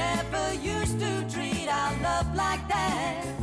never used to treat our love like that.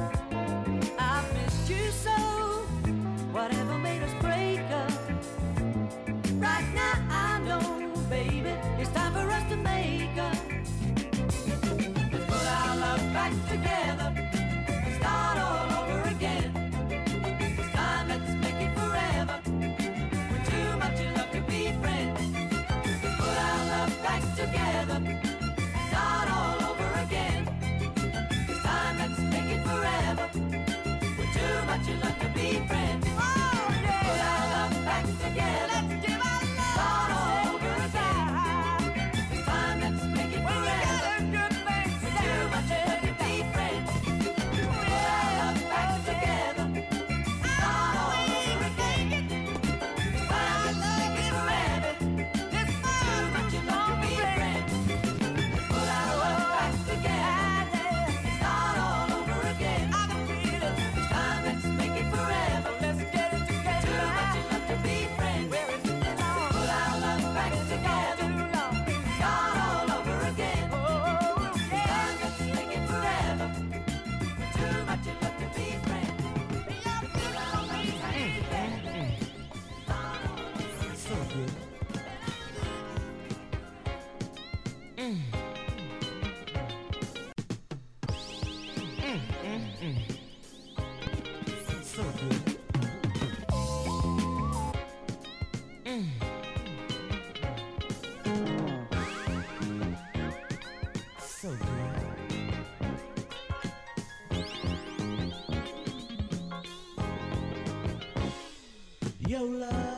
Yola.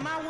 my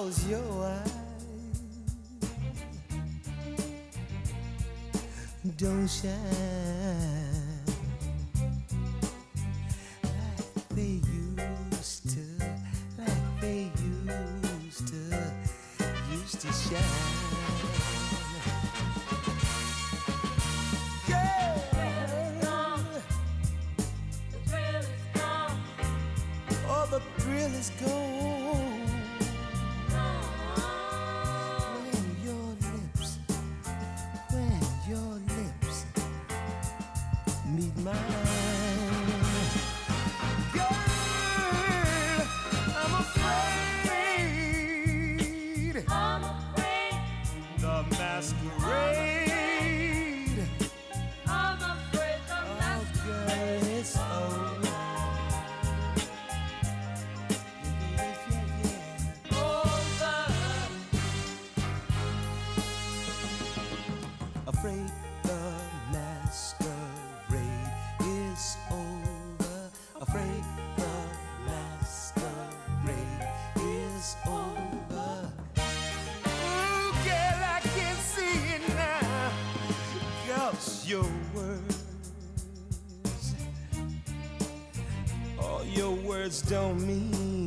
close your eyes. Don't shine. is over. Ooh, girl, I can see it now. Cause your words, all your words don't mean.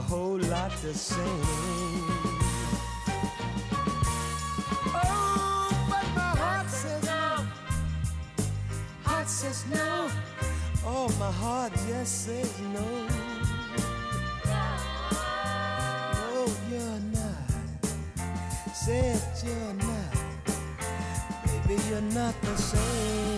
A whole lot the same. Oh, but my heart says no. Heart says no. Oh, my heart just says no. No, you're not. Said you're not. Baby, you're not the same.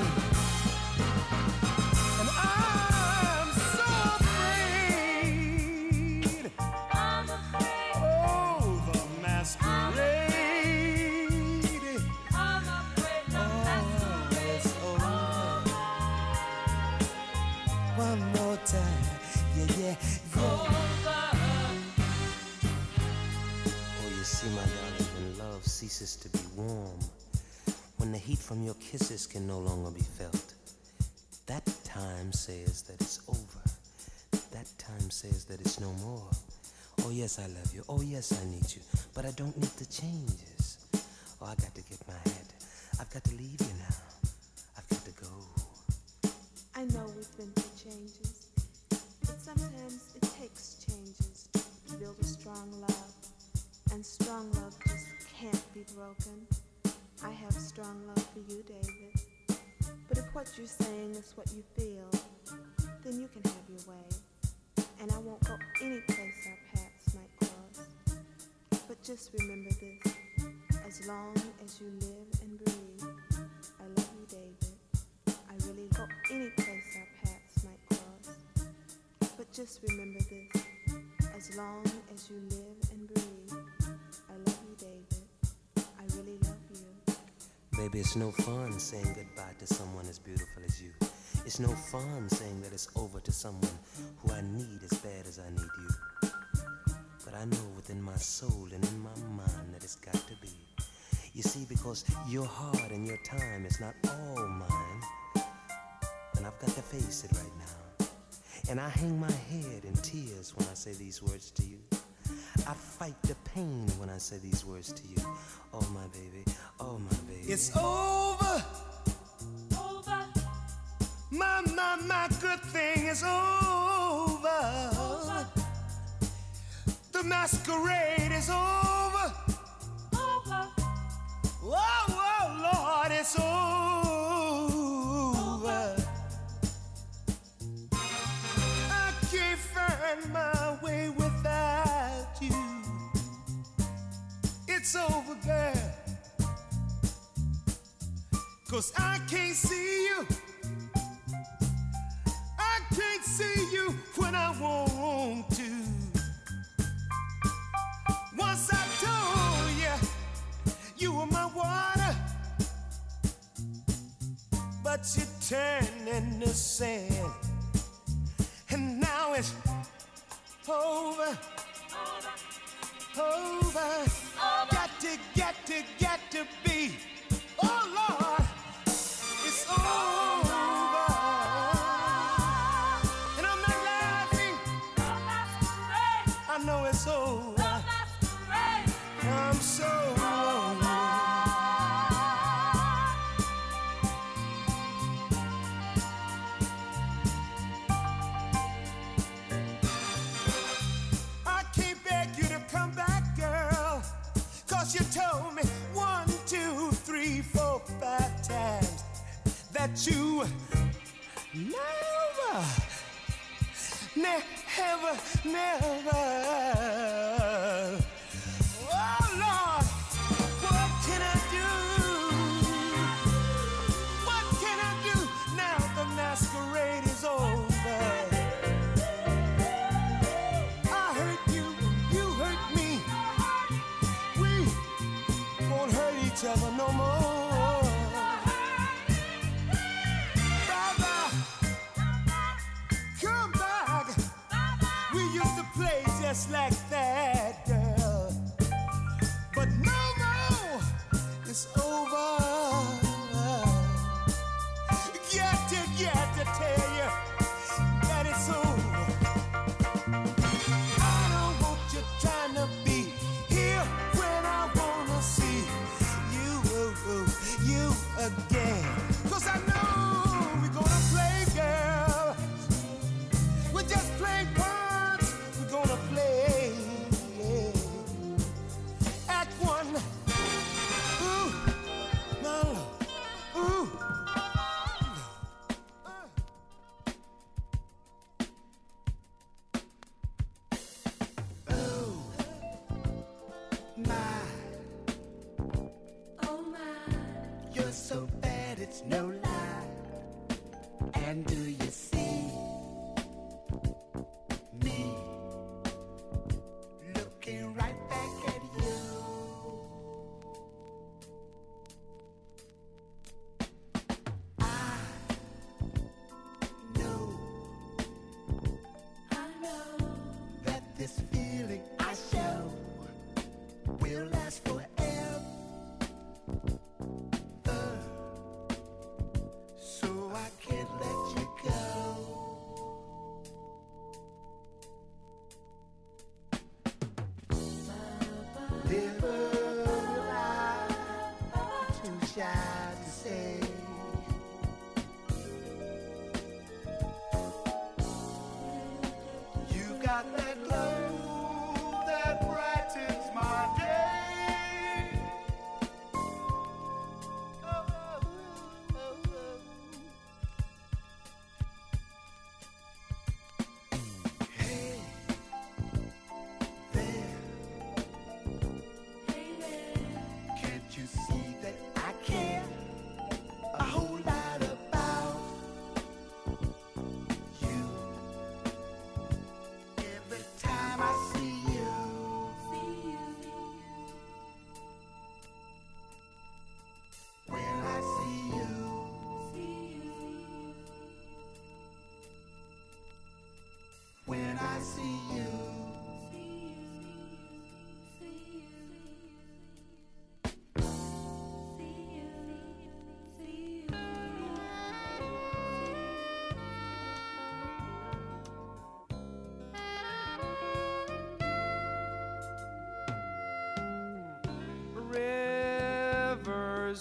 Ceases to be warm, when the heat from your kisses can no longer be felt, that time says that it's over. That time says that it's no more. Oh, yes, I love you. Oh, yes, I need you. But I don't need the changes. Oh, I got to get my head. I've got to leave you now. I've got to go. I know we've been through changes, but sometimes it takes changes to build a strong love, and strong love just can't be broken. I have strong love for you, David. But if what you're saying is what you feel, then you can have your way, and I won't go any place our paths might cross. But just remember this: as long as you live and breathe, I love you, David. I really go any place our paths might cross. But just remember this: as long as you live and breathe, Baby, it's no fun saying goodbye to someone as beautiful as you. It's no fun saying that it's over to someone who I need as bad as I need you. But I know within my soul and in my mind that it's got to be. You see, because your heart and your time is not all mine. And I've got to face it right now. And I hang my head in tears when I say these words to you. I fight the pain when I say these words to you. Oh, my baby. Oh, my baby. It's over. Over. My, my, my good thing is over. The masquerade is over. Cause I can't see you. I can't see you when I want to. Once I told you you were my water, but you turned into sand, and now it's over, over, got to, get to, get to be. Oh Lord, you to come back, girl. Cause you told never. Oh Lord, what can I do? What can I do now the masquerade is over? I hurt you, you hurt me. We won't hurt each other no more. Play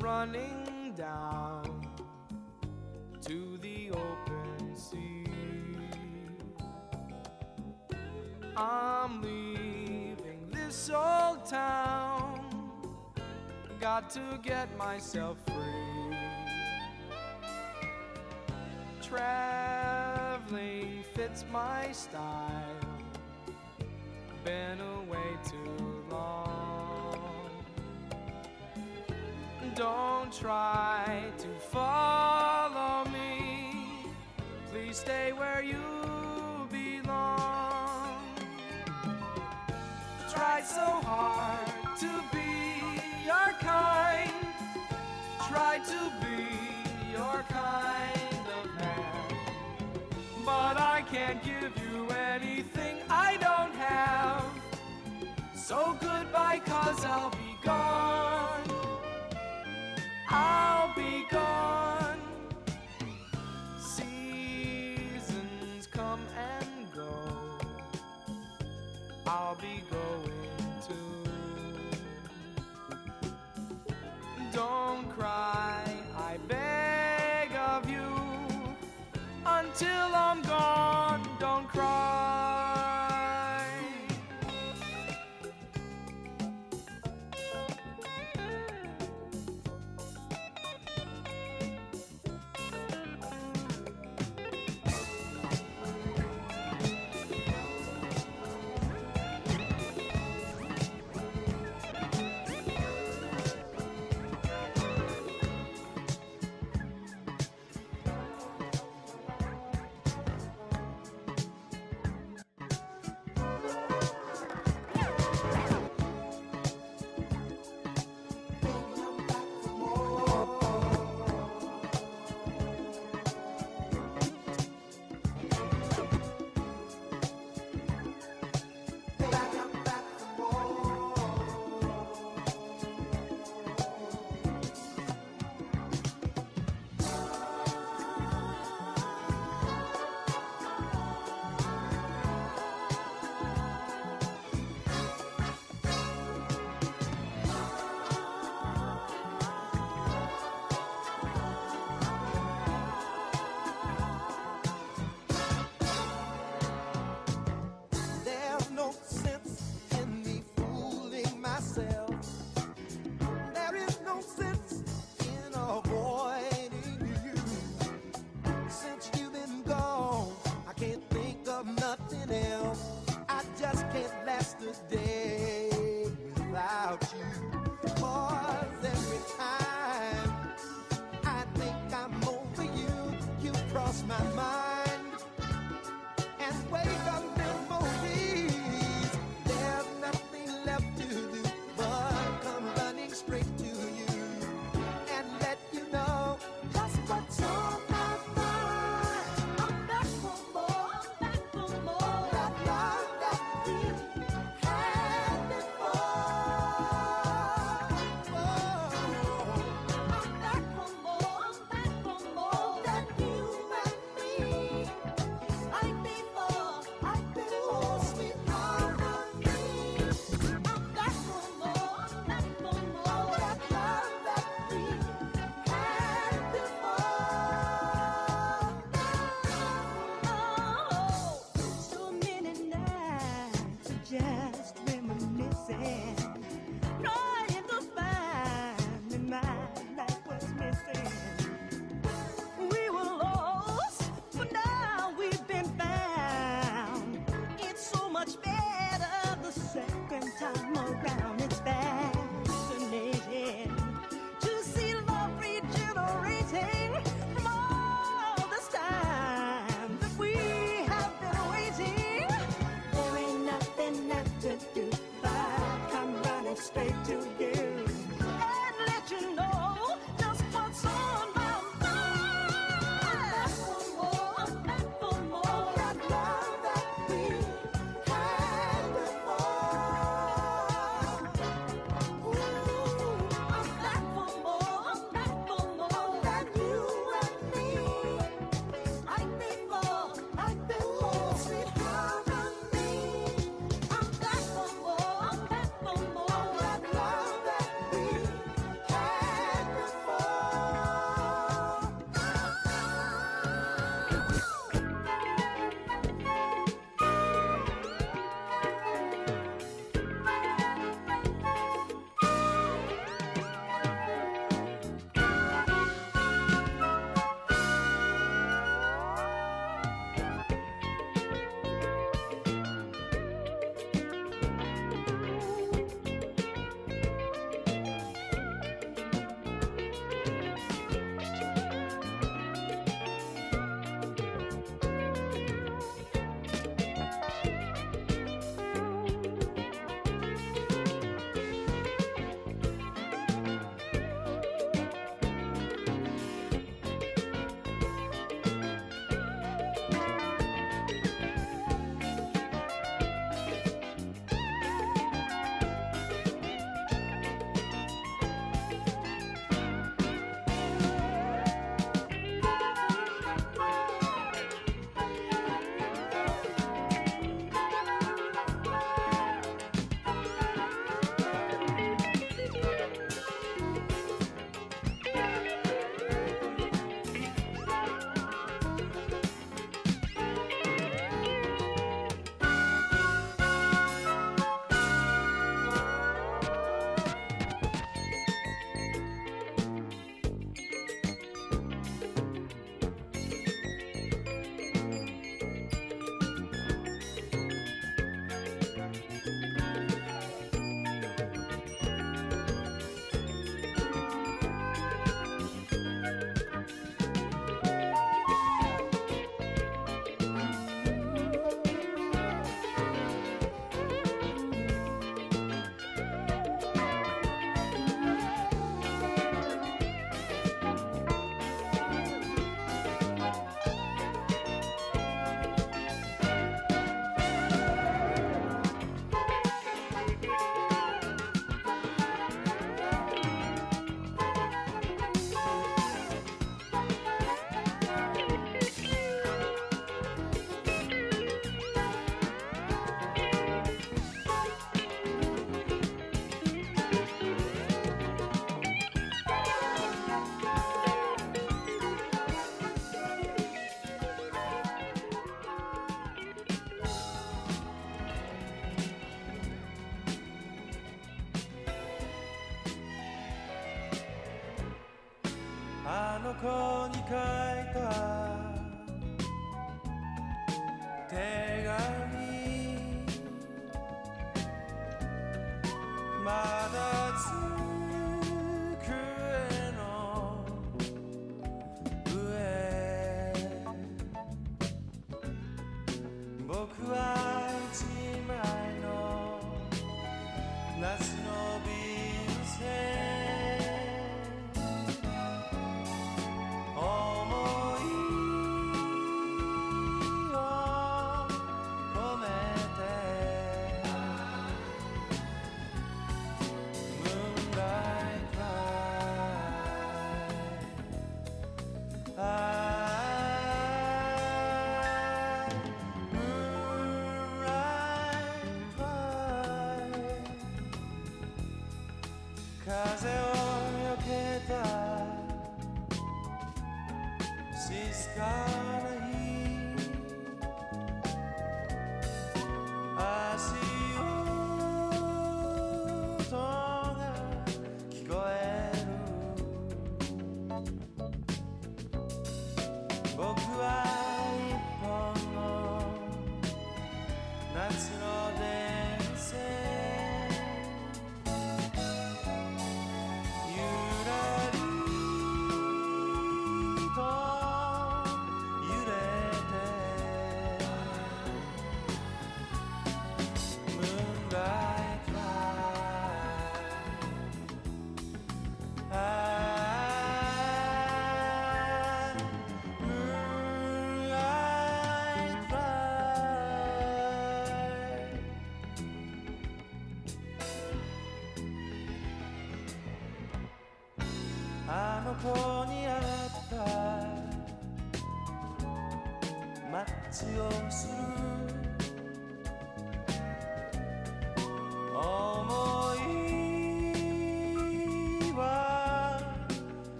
running down to the open sea. I'm leaving this old town, got to get myself free. Traveling fits my style, been away too Don't try to follow me. Please stay where you belong. Try so hard to be your kind. Try to be your kind of man. But I can't give you anything I don't have. So goodbye, cause I'll be gone. I'll be gone. Seasons come and go. I'll be going too. Don't cry, I beg of you, until I'm gone. こに書いた cold.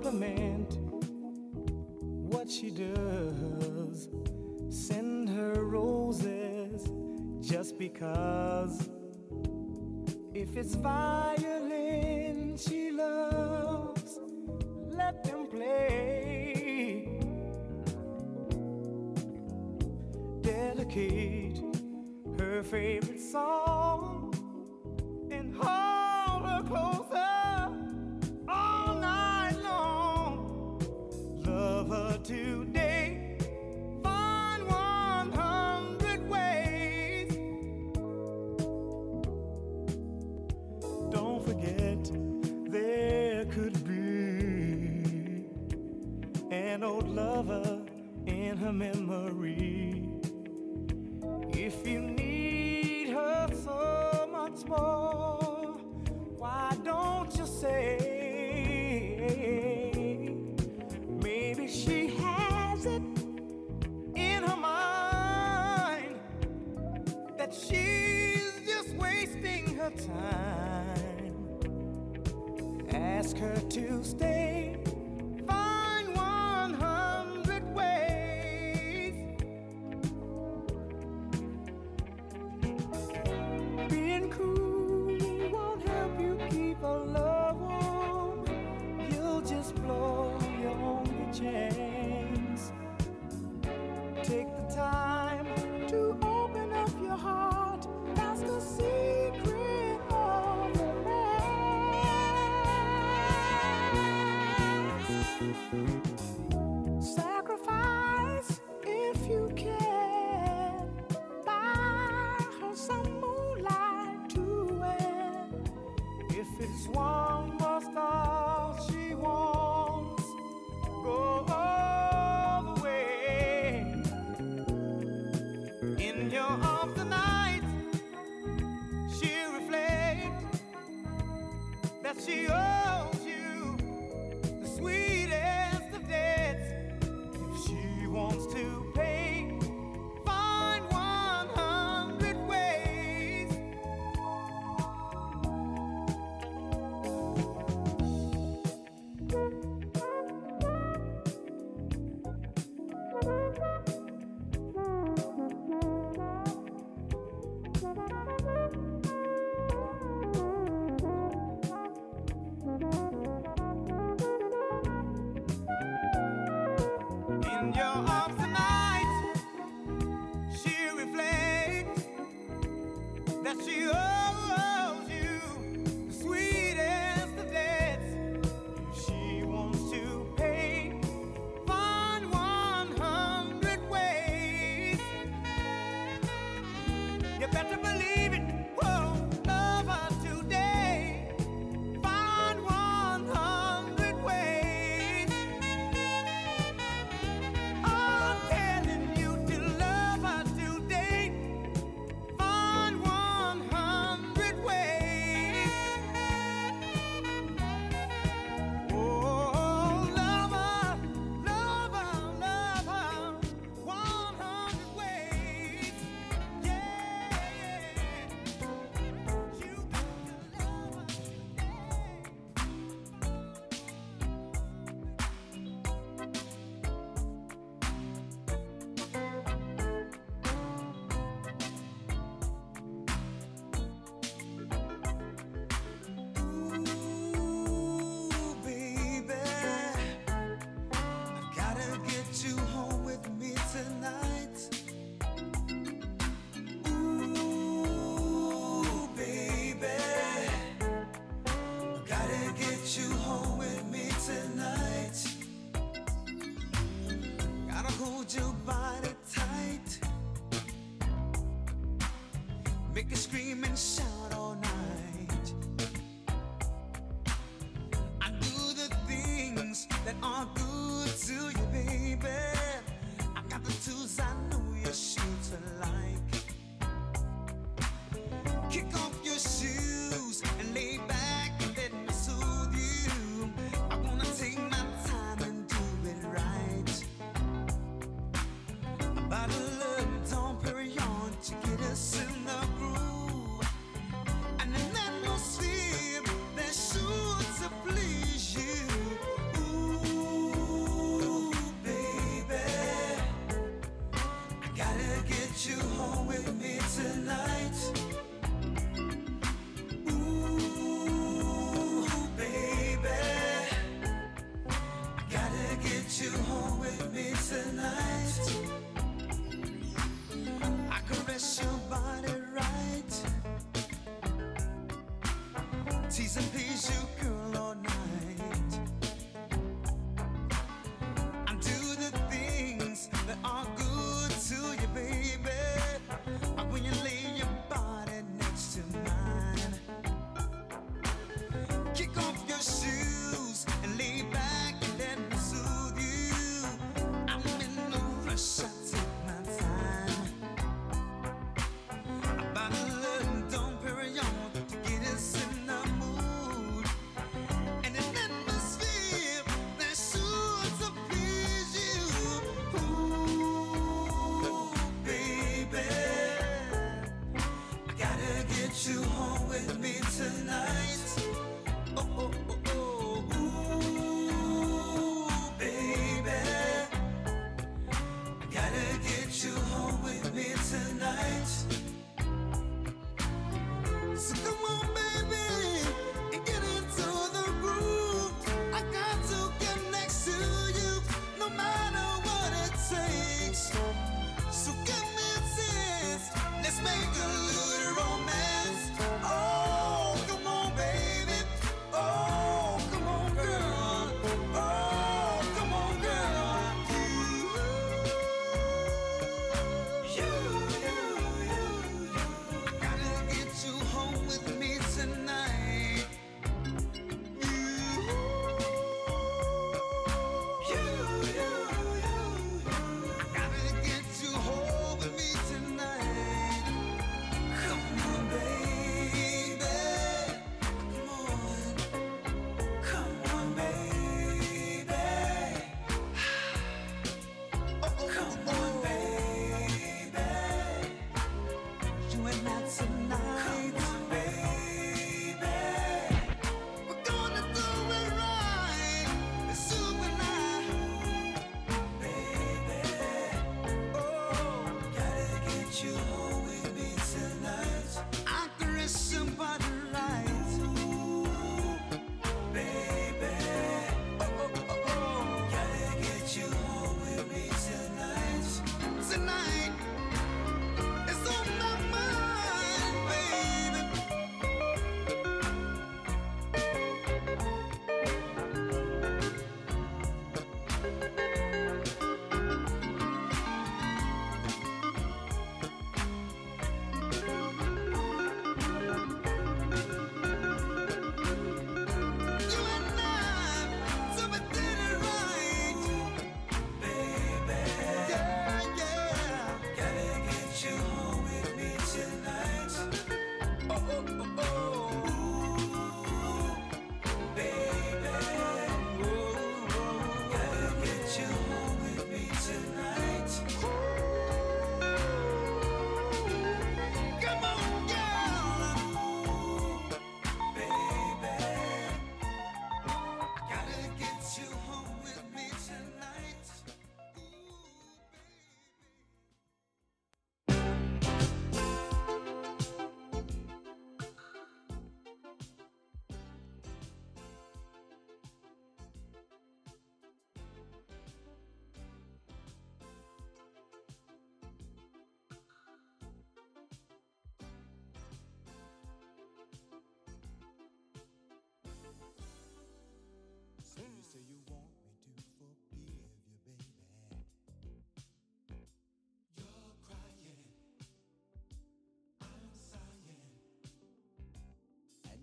compliment what she does. Send her roses just because. If it's violin she loves, let them play. Dedicate her favorite song today. Find 100 ways. Don't forget, there could be an old lover in her memory. her to stay.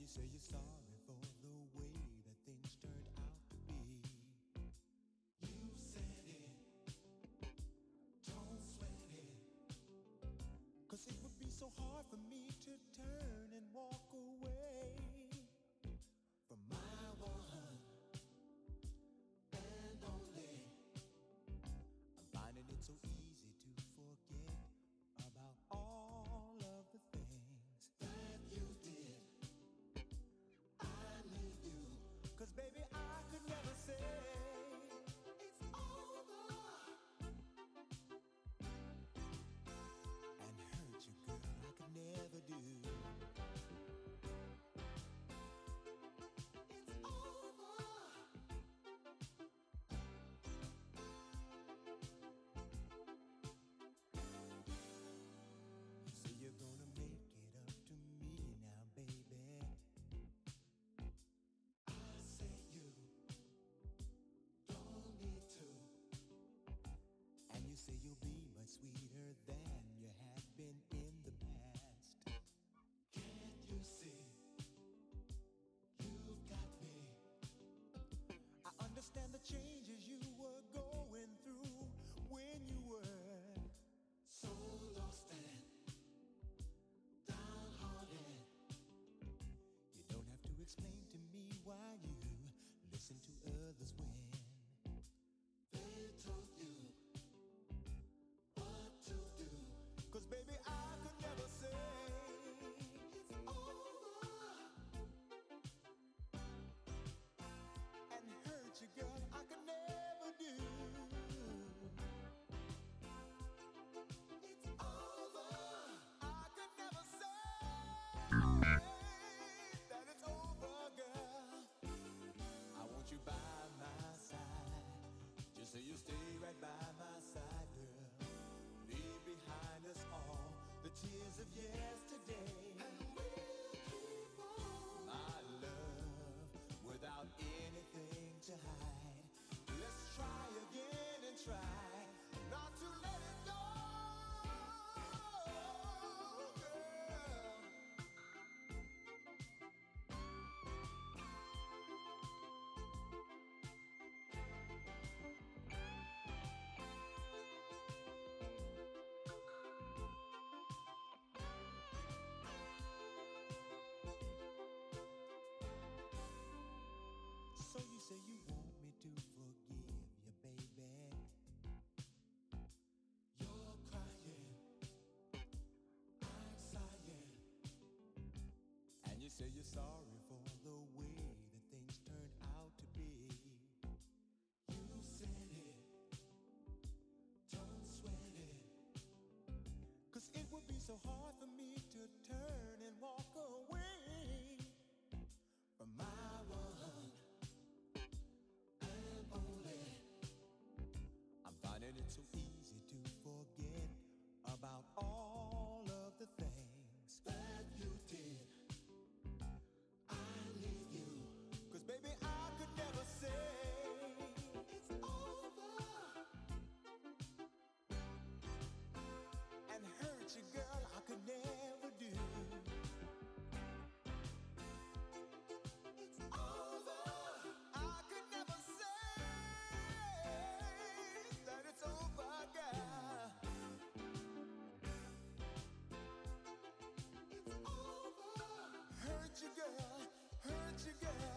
Say you're sorry for the way that things turned out to be. You said it, don't sweat. Cause it would be so hard for me to turn and walk sweeter than say you want me to forgive you, baby. You're crying, I'm sighing, and you say you're sorry for the way that things turned out to be. You said it, don't sweat it, cause it would be so hard for me. let you go.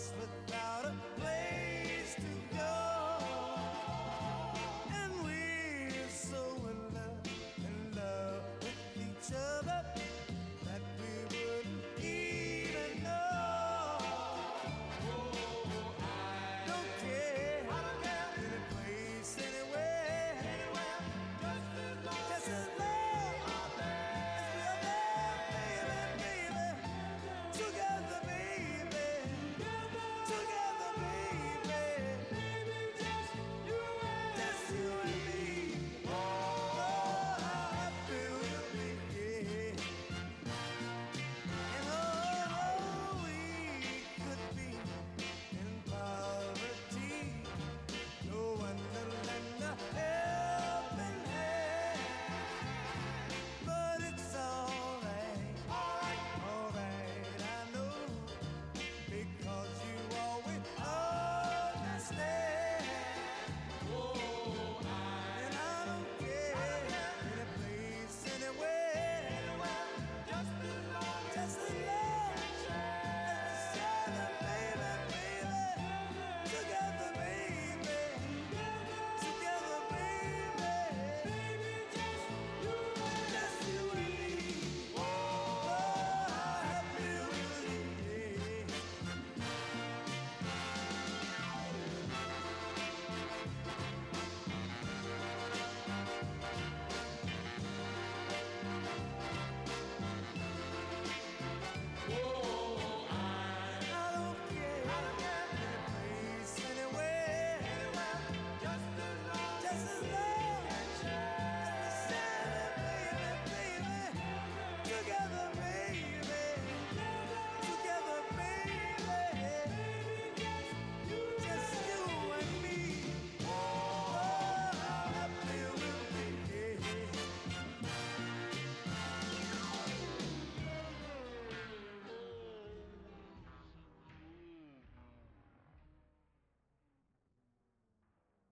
just the